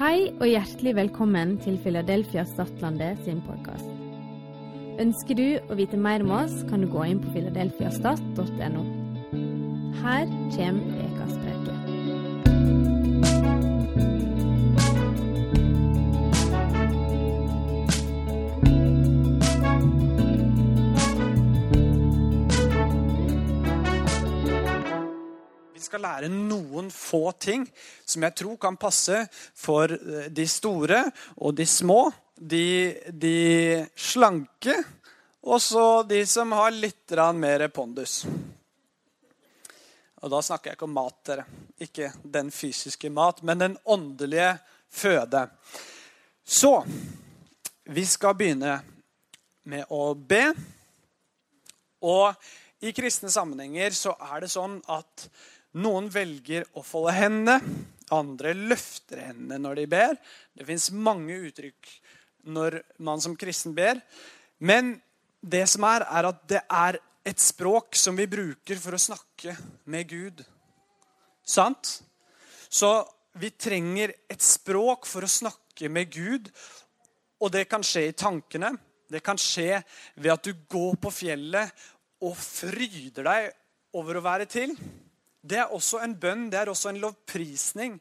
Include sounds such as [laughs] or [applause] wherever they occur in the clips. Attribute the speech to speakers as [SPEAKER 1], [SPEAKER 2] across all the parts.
[SPEAKER 1] Hei og hjertelig velkommen til Philadelphia Stadlandet sin podkast. Ønsker du å vite mer om oss, kan du gå inn på philadelphiastat.no. Her kommer ukas
[SPEAKER 2] skal lære noen få ting som jeg tror kan passe for eh, de store og de små. De, de slanke og så de som har litt mer pondus. Og da snakker jeg ikke om mat, dere. Ikke den fysiske mat, men den åndelige føde. Så vi skal begynne med å be. Og i kristne sammenhenger så er det sånn at noen velger å folde hendene, andre løfter hendene når de ber. Det fins mange uttrykk når man som kristen ber. Men det som er, er at det er et språk som vi bruker for å snakke med Gud. Sant? Så vi trenger et språk for å snakke med Gud, og det kan skje i tankene. Det kan skje ved at du går på fjellet og fryder deg over å være til. Det er også en bønn, det er også en lovprisning.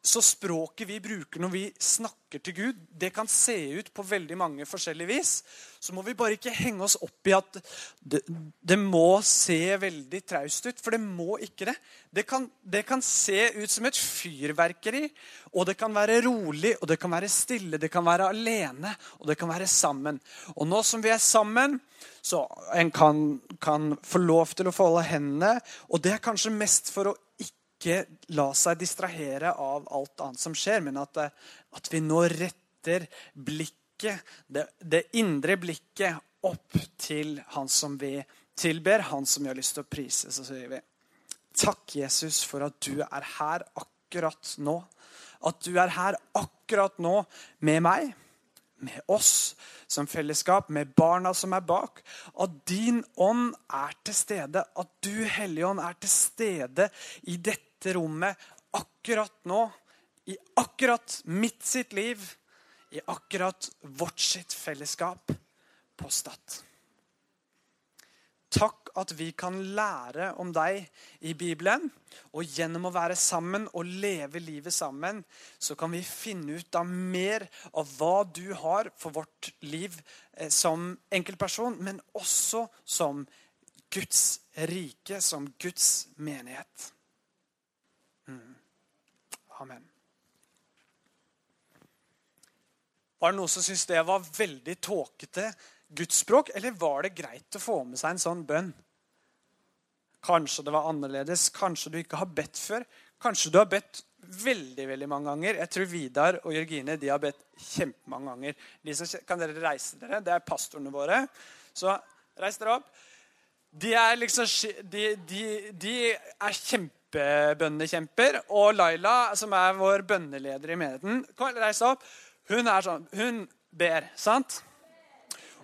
[SPEAKER 2] Så språket vi bruker når vi snakker til Gud, det kan se ut på veldig mange forskjellige vis. Så må vi bare ikke henge oss opp i at det, det må se veldig traust ut. For det må ikke det. Det kan, det kan se ut som et fyrverkeri. Og det kan være rolig, og det kan være stille, det kan være alene, og det kan være sammen. Og nå som vi er sammen, så en kan, kan få lov til å folde hendene. Og det er kanskje mest for å ikke la seg distrahere av alt annet som skjer, men at, at vi nå retter blikket, det, det indre blikket, opp til han som vi tilber, han som vi har lyst til å prise. Så sier vi takk, Jesus, for at du er her akkurat nå. At du er her akkurat nå med meg med oss som fellesskap, med barna som er bak. At din ånd er til stede, at du, Hellige Ånd, er til stede i dette rommet akkurat nå. I akkurat mitt sitt liv. I akkurat vårt sitt fellesskap på Stad. Takk at vi kan lære om deg i Bibelen. Og gjennom å være sammen og leve livet sammen, så kan vi finne ut av mer av hva du har for vårt liv eh, som enkeltperson, men også som Guds rike, som Guds menighet. Amen. Var det noen som syntes det var veldig tåkete gudsspråk, eller var det greit å få med seg en sånn bønn? Kanskje det var annerledes, kanskje du ikke har bedt før. Kanskje du har bedt veldig veldig mange ganger. Jeg tror Vidar og Jørgine de har bedt kjempemange ganger. De som, kan dere reise dere? Det er pastorene våre. Så reis dere opp. De er liksom de, de, de er kjempebønnekjemper. Og Laila, som er vår bønneleder i menigheten, kom, reis opp. Hun er sånn, hun ber, sant?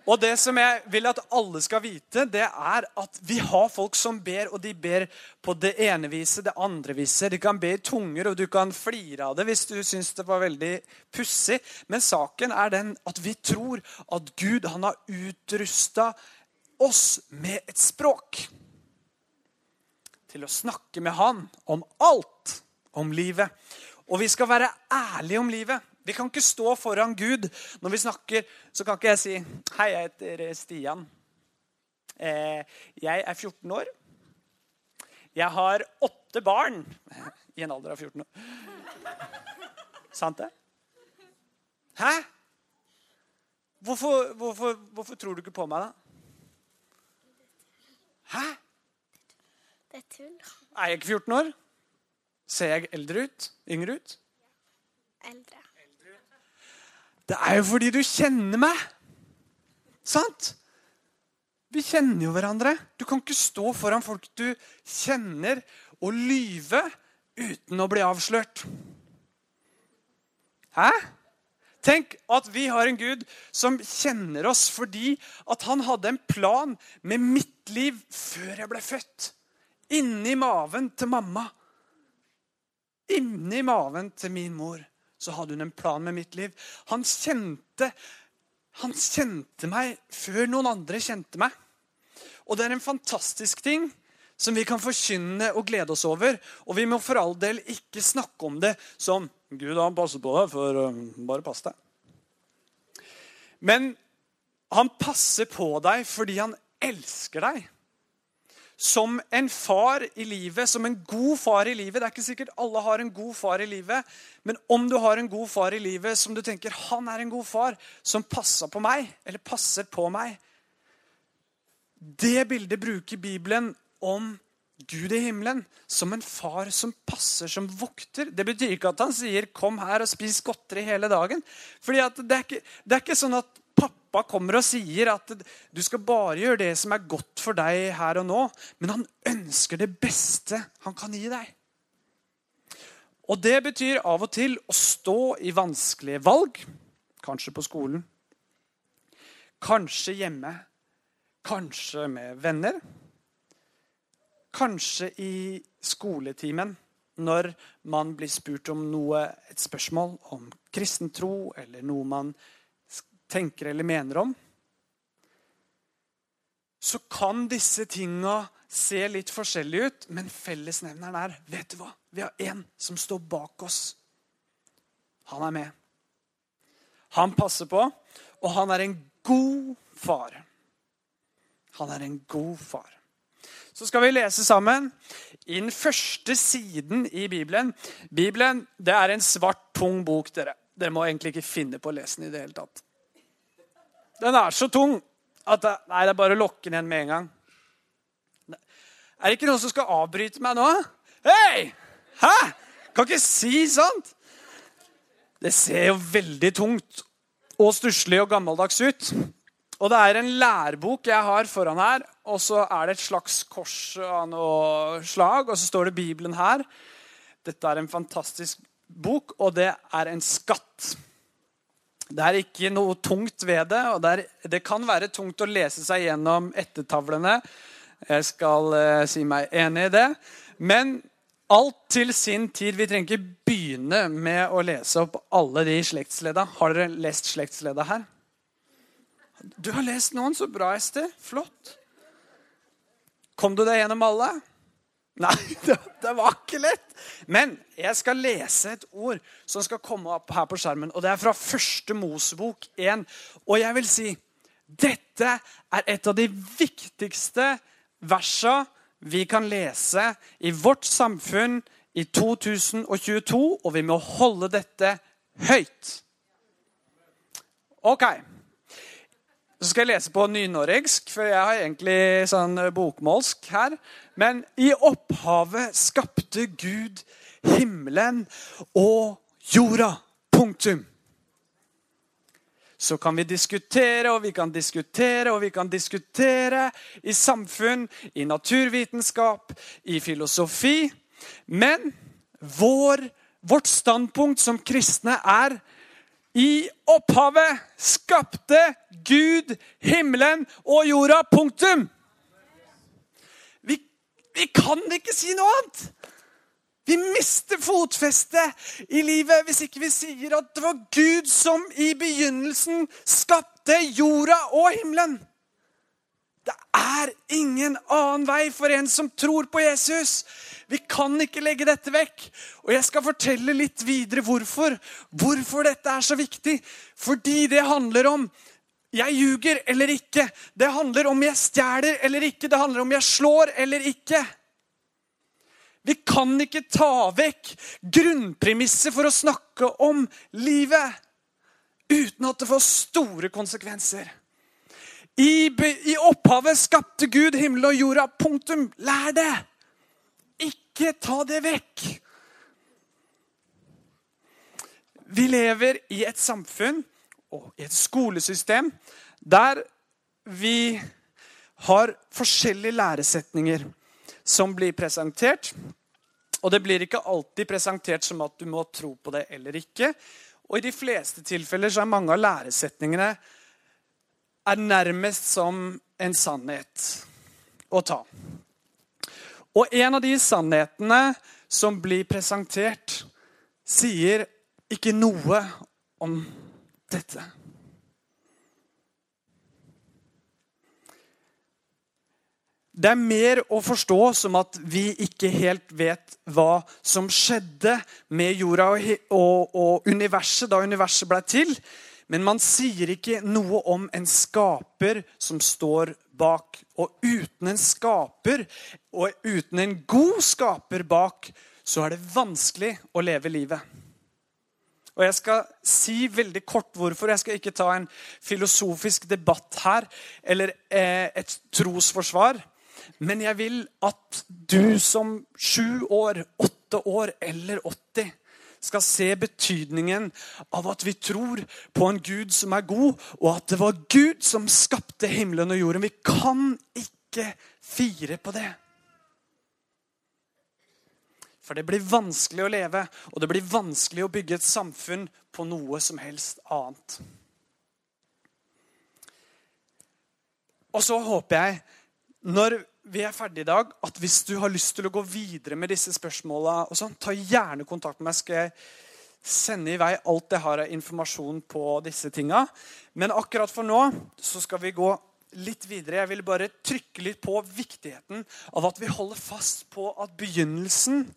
[SPEAKER 2] Og det som jeg vil at alle skal vite, det er at vi har folk som ber, og de ber på det ene viset, det andre viset. De kan be i tunger, og du kan flire av det hvis du syns det var veldig pussig. Men saken er den at vi tror at Gud han har utrusta oss med et språk. Til å snakke med Han om alt om livet. Og vi skal være ærlige om livet. Vi kan ikke stå foran Gud når vi snakker. Så kan ikke jeg si 'Hei, jeg heter Stian. Eh, jeg er 14 år. Jeg har åtte barn [laughs] i en alder av 14 år. Sant det? Hæ? Hvorfor, hvorfor, hvorfor tror du ikke på meg, da? Hæ?
[SPEAKER 3] Det er tull.
[SPEAKER 2] Er jeg ikke 14 år? Ser jeg eldre ut? Yngre ut?
[SPEAKER 3] Eldre.
[SPEAKER 2] Det er jo fordi du kjenner meg. Sant? Vi kjenner jo hverandre. Du kan ikke stå foran folk du kjenner, og lyve uten å bli avslørt. Hæ? Tenk at vi har en Gud som kjenner oss fordi at han hadde en plan med mitt liv før jeg ble født. Inni maven til mamma. Inni maven til min mor så hadde hun en plan med mitt liv. Han kjente, han kjente meg før noen andre kjente meg. Og det er en fantastisk ting som vi kan forkynne og glede oss over. Og vi må for all del ikke snakke om det som Gud han passer på deg, for uh, bare pass deg. Men han passer på deg fordi han elsker deg. Som en far i livet, som en god far i livet. Det er ikke sikkert alle har en god far i livet, men om du har en god far i livet som du tenker han er en god far, som passer på meg, eller passer på meg Det bildet bruker Bibelen om Gud i himmelen som en far som passer, som vokter. Det betyr ikke at han sier 'kom her og spis godteri hele dagen'. Fordi det er, ikke, det, er ikke, sånn at pappa kommer og sier at du skal bare gjøre det som er godt for deg her og nå. Men han ønsker det beste han kan gi deg. Og det betyr av og til å stå i vanskelige valg. Kanskje på skolen. Kanskje hjemme. Kanskje med venner Kanskje i skoletimen når man blir spurt om noe, et spørsmål om kristen tro, eller noe man tenker eller mener om. Så kan disse tinga se litt forskjellige ut, men fellesnevneren er vet du hva? Vi har én som står bak oss. Han er med. Han passer på, og han er en god far. Han er en god far så skal vi lese sammen i den første siden i Bibelen. Bibelen det er en svart, tung bok. Dere Dere må egentlig ikke finne på å lese den i det hele tatt. Den er så tung at det, nei, det er bare å lokke den igjen med en gang. Er det ikke noen som skal avbryte meg nå? Hei! Hæ? Kan ikke si sånt! Det ser jo veldig tungt og stusslig og gammeldags ut. Og det er en lærebok jeg har foran her, og så er det et slags kors av noe slag, og så står det Bibelen her. Dette er en fantastisk bok, og det er en skatt. Det er ikke noe tungt ved det, og det, er, det kan være tungt å lese seg gjennom ettertavlene. Jeg skal uh, si meg enig i det. Men alt til sin tid. Vi trenger ikke begynne med å lese opp alle de slektsledda. Har dere lest slektsledda her? Du har lest noen. Så bra, Ester. Flott. Kom du deg gjennom alle? Nei, [laughs] det, det, var ikke lett. Men jeg skal lese et ord som skal komme opp her på skjermen. og Det er fra første Mosebok 1. Og jeg vil si dette er et av de viktigste versa vi kan lese i vårt samfunn i 2022, og vi må holde dette høyt. Ok. Så skal jeg lese på nynorsk, for jeg har egentlig sånn bokmålsk her. Men i opphavet skapte Gud himmelen og jorda. Punktum. Så kan vi diskutere og vi kan diskutere og vi kan diskutere i samfunn, i naturvitenskap, i filosofi. Men vår, vårt standpunkt som kristne er i opphavet skapte Gud himmelen og jorda. Punktum. Vi, vi kan ikke si noe annet. Vi mister fotfestet i livet hvis ikke vi sier at det var Gud som i begynnelsen skapte jorda og himmelen. Det er ingen annen vei for en som tror på Jesus. Vi kan ikke legge dette vekk. Og jeg skal fortelle litt videre hvorfor. Hvorfor dette er så viktig. Fordi det handler om jeg ljuger eller ikke. Det handler om jeg stjeler eller ikke. Det handler om jeg slår eller ikke. Vi kan ikke ta vekk grunnpremisset for å snakke om livet uten at det får store konsekvenser. I, I, opphavet skapte Gud himmel og jorda. Punktum. Lær det! Ikke ta det vekk! Vi lever i et samfunn og i et skolesystem der vi har forskjellige læresetninger som blir presentert. Og det blir ikke alltid presentert som at du må tro på det eller ikke. Og i de fleste tilfeller så er mange av læresetningene er nærmest som en sannhet å ta. Og en av de sannhetene som blir presentert, sier ikke noe om dette. Det er mer å forstå som at vi ikke helt vet hva som skjedde med jorda og, og, og universet da universet ble til. Men man sier ikke noe om en skaper som står bak. Og uten en skaper, og uten en god skaper bak, så er det vanskelig å leve livet. Og Jeg skal si veldig kort hvorfor. Jeg skal ikke ta en filosofisk debatt her eller eh, et trosforsvar. Men jeg vil at du som sju år, åtte år eller 80 skal se betydningen av at vi tror på en Gud som er god, og at det var Gud som skapte himmelen og jorden. Vi kan ikke fire på det. For det blir vanskelig å leve, og det blir vanskelig å bygge et samfunn på noe som helst annet. Og så håper jeg, når vi er ferdige i dag, at hvis du har lyst til å gå videre med disse spørsmåla, sånn, ta gjerne kontakt med meg. skal jeg sende i vei alt jeg har av informasjon på disse tinga. Men akkurat for nå så skal vi gå litt videre. Jeg vil bare trykke litt på viktigheten av at vi holder fast på at begynnelsen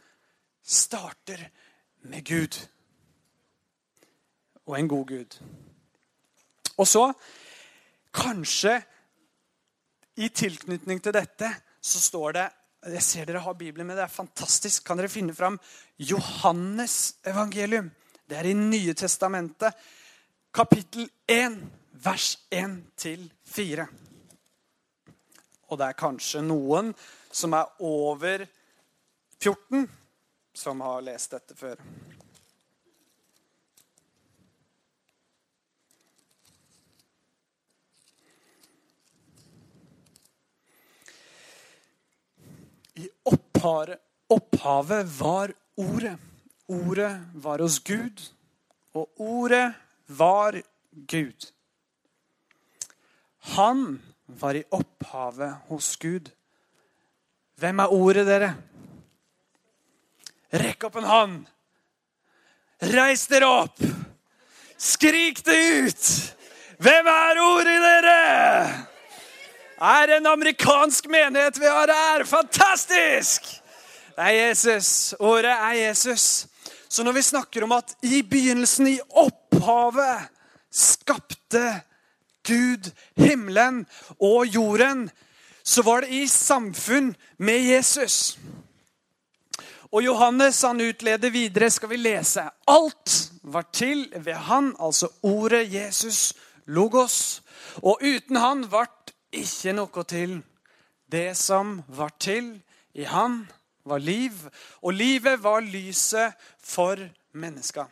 [SPEAKER 2] starter med Gud. Og en god Gud. Og så kanskje i tilknytning til dette så står det Jeg ser dere har Bibelen med, det er fantastisk. Kan dere finne fram Johannes evangelium? Det er i Nye testamentet, kapittel 1, vers 1-4. Og det er kanskje noen som er over 14, som har lest dette før. I opphavet, opphavet var Ordet. Ordet var hos Gud, og Ordet var Gud. Han var i opphavet hos Gud. Hvem er Ordet, dere? Rekk opp en hånd. Reis dere opp. Skrik det ut. Hvem er Ordet, dere? Er en amerikansk menighet vi har her. Fantastisk! Det er Jesus. Året er Jesus. Så når vi snakker om at i begynnelsen, i opphavet, skapte Gud himmelen og jorden, så var det i samfunn med Jesus. Og Johannes han utleder videre, skal vi lese. Alt var til ved han, altså ordet Jesus, logos. Og uten han ble ikke noe til. Det som var til i han, var liv, og livet var lyset for mennesker.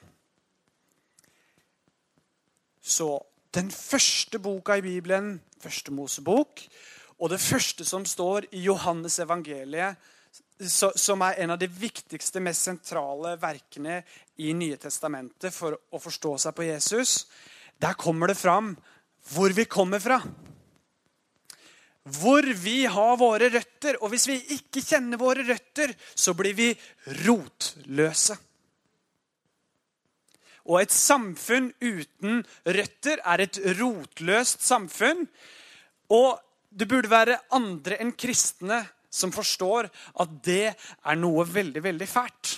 [SPEAKER 2] Så den første boka i Bibelen, første Mosebok, og det første som står i Johannes evangeliet, som er en av de viktigste, mest sentrale verkene i Nye testamentet for å forstå seg på Jesus, der kommer det fram hvor vi kommer fra hvor vi har våre røtter. Og hvis vi ikke kjenner våre røtter, så blir vi rotløse. Og et samfunn uten røtter er et rotløst samfunn. Og det burde være andre enn kristne som forstår at det er noe veldig, veldig fælt.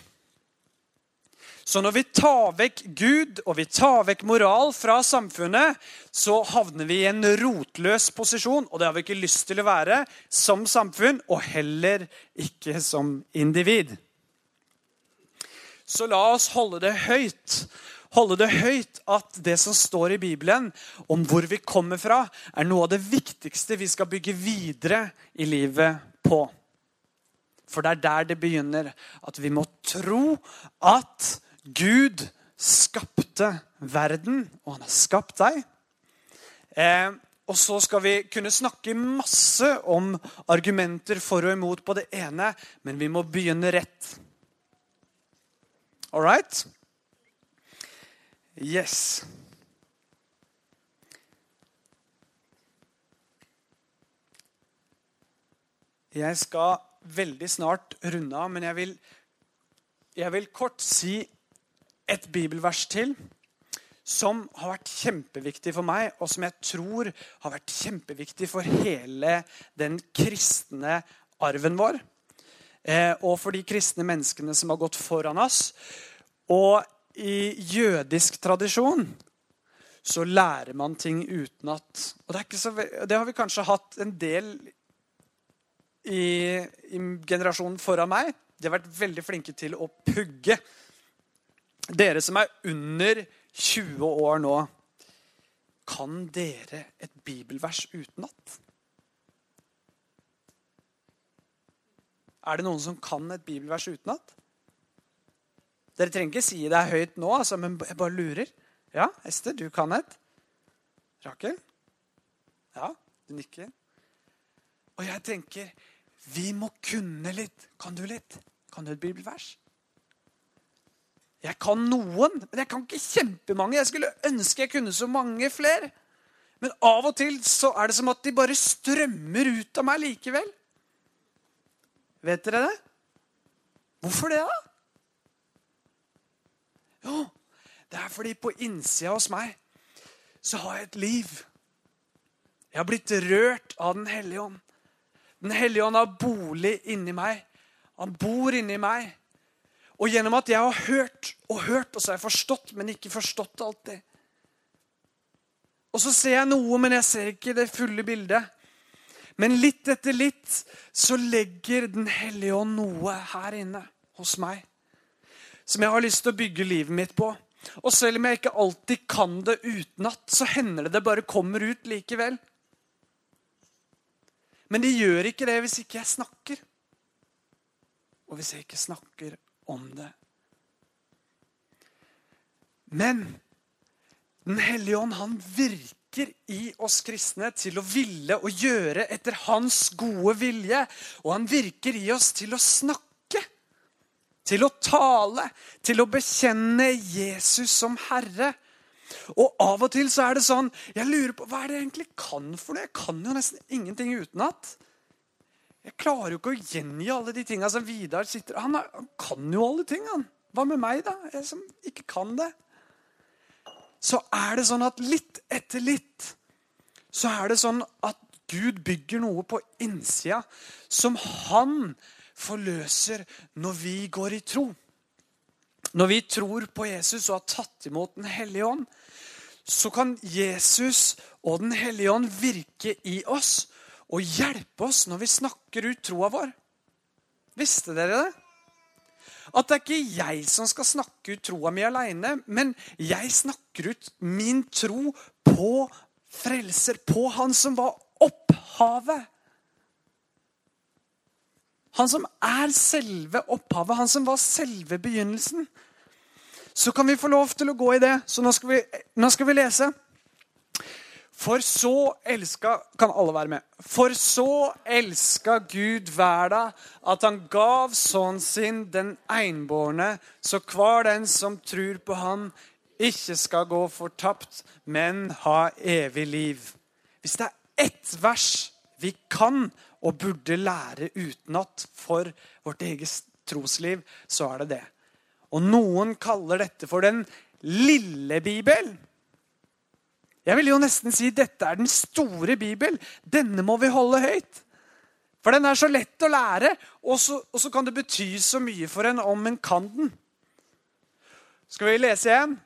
[SPEAKER 2] Så når vi tar vekk Gud og vi tar vekk moral fra samfunnet, så havner vi i en rotløs posisjon, og det har vi ikke lyst til å være som samfunn, og heller ikke som individ. Så la oss holde det høyt. Holde det høyt at det som står i Bibelen om hvor vi kommer fra, er noe av det viktigste vi skal bygge videre i livet på. For det er der det begynner. At vi må tro at Gud skapte verden, og han har skapt deg. Eh, og så skal vi kunne snakke masse om argumenter for og imot på det ene, men vi må begynne rett. All right? Yes. Jeg skal veldig snart runde av, men jeg vil, jeg vil kort si et bibelvers til som har vært kjempeviktig for meg, og som jeg tror har vært kjempeviktig for hele den kristne arven vår. Eh, og for de kristne menneskene som har gått foran oss. Og i jødisk tradisjon så lærer man ting utenat. Og det, så, det, har vi kanskje hatt en del i, i generasjonen foran meg. De har vært veldig flinke til å pugge. Dere som er under 20 år nå, kan dere et bibelvers utenat? Er det noen som kan et bibelvers utenat? Dere trenger ikke si det er høyt nå, altså, men jeg bare lurer. Ja, Ester, du kan et. Rakel? Ja, du nikker. Og jeg tenker vi må kunne litt. Kan du litt? Kan du et bibelvers? Jeg kan noen, men jeg kan ikke kjempemange. Jeg skulle ønske jeg kunne så mange flere. Men av og til så er det som at de bare strømmer ut av meg likevel. Vet dere det? Hvorfor det, da? Jo, det er fordi på innsida hos meg så har jeg et liv. Jeg har blitt rørt av Den hellige ånd. Den hellige ånd har bolig inni meg. Han bor inni meg. Og gjennom at jeg har hørt og hørt, og så har jeg forstått, men ikke forstått alltid. Og så ser jeg noe, men jeg ser ikke det fulle bildet. Men litt etter litt så legger Den hellige ånd noe her inne hos meg som jeg har lyst til å bygge livet mitt på. Og selv om jeg ikke alltid kan det utenat, så hender det det bare kommer ut likevel. Men det gjør ikke det hvis ikke jeg snakker. Og hvis jeg ikke snakker om det. Men Den hellige ånd han virker i oss kristne til å ville og gjøre etter hans gode vilje. Og han virker i oss til å snakke, til å tale, til å bekjenne Jesus som Herre. Og av og til så er det sånn Jeg lurer på hva er det jeg egentlig kan for det? Jeg kan jo nesten ingenting utenat. Jeg klarer jo ikke å gjengi alle de tinga som Vidar sitter han, han, kan jo alle ting, han. Hva med meg, da? Jeg som ikke kan det. Så er det sånn at litt etter litt så er det sånn at Gud bygger noe på innsida som han forløser når vi går i tro. Når vi tror på Jesus og har tatt imot Den hellige ånd, så kan Jesus og Den hellige ånd virke i oss og hjelpe oss når vi snakker ut troa vår. Visste dere det? At det er ikke jeg som skal snakke ut troa mi aleine, men jeg snakker ut min tro på frelser, på han som var opphavet. Han som er selve opphavet, han som var selve begynnelsen. Så kan vi få lov til å gå i det. Så nå skal vi, nå skal vi lese. For så elska Kan alle være med? For så elska Gud verda at han gav sønnen sin den einbårne, så hver den som tror på han, ikke skal gå fortapt, men ha evig liv. Hvis det er ett vers vi kan og burde lære utenat for vårt eget trosliv, så er det det. Og noen kaller dette for den lille Bibel. Jeg vil jo nesten si dette er den store bibel. Denne må vi holde høyt. For den er så lett å lære, og så, og så kan det bety så mye for en om en kan den. Skal vi lese igjen?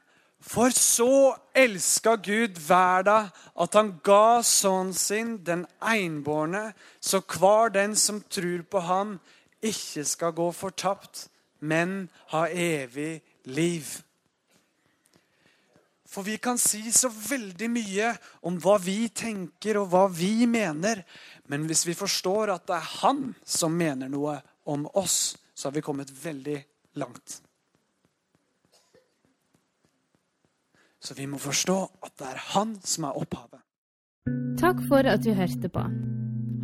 [SPEAKER 2] For så elska Gud verda at han ga sønnen sin, den einbårne, så hver den som tror på han, ikke skal gå fortapt, men ha evig liv. For vi kan si så veldig mye om hva vi tenker og hva vi mener. Men hvis vi forstår at det er han som mener noe om oss, så har vi kommet veldig langt. Så vi må forstå at det er han som er opphavet.
[SPEAKER 1] Takk for at du hørte på.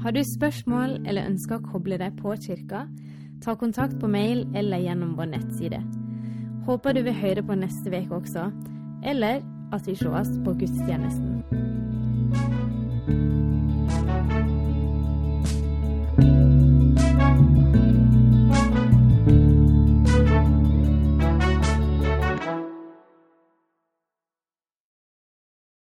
[SPEAKER 1] Har du spørsmål eller ønsker å koble deg på kirka, ta kontakt på mail eller gjennom vår nettside. Håper du vil høre på neste uke også eller at vi sees på gudstjenesten.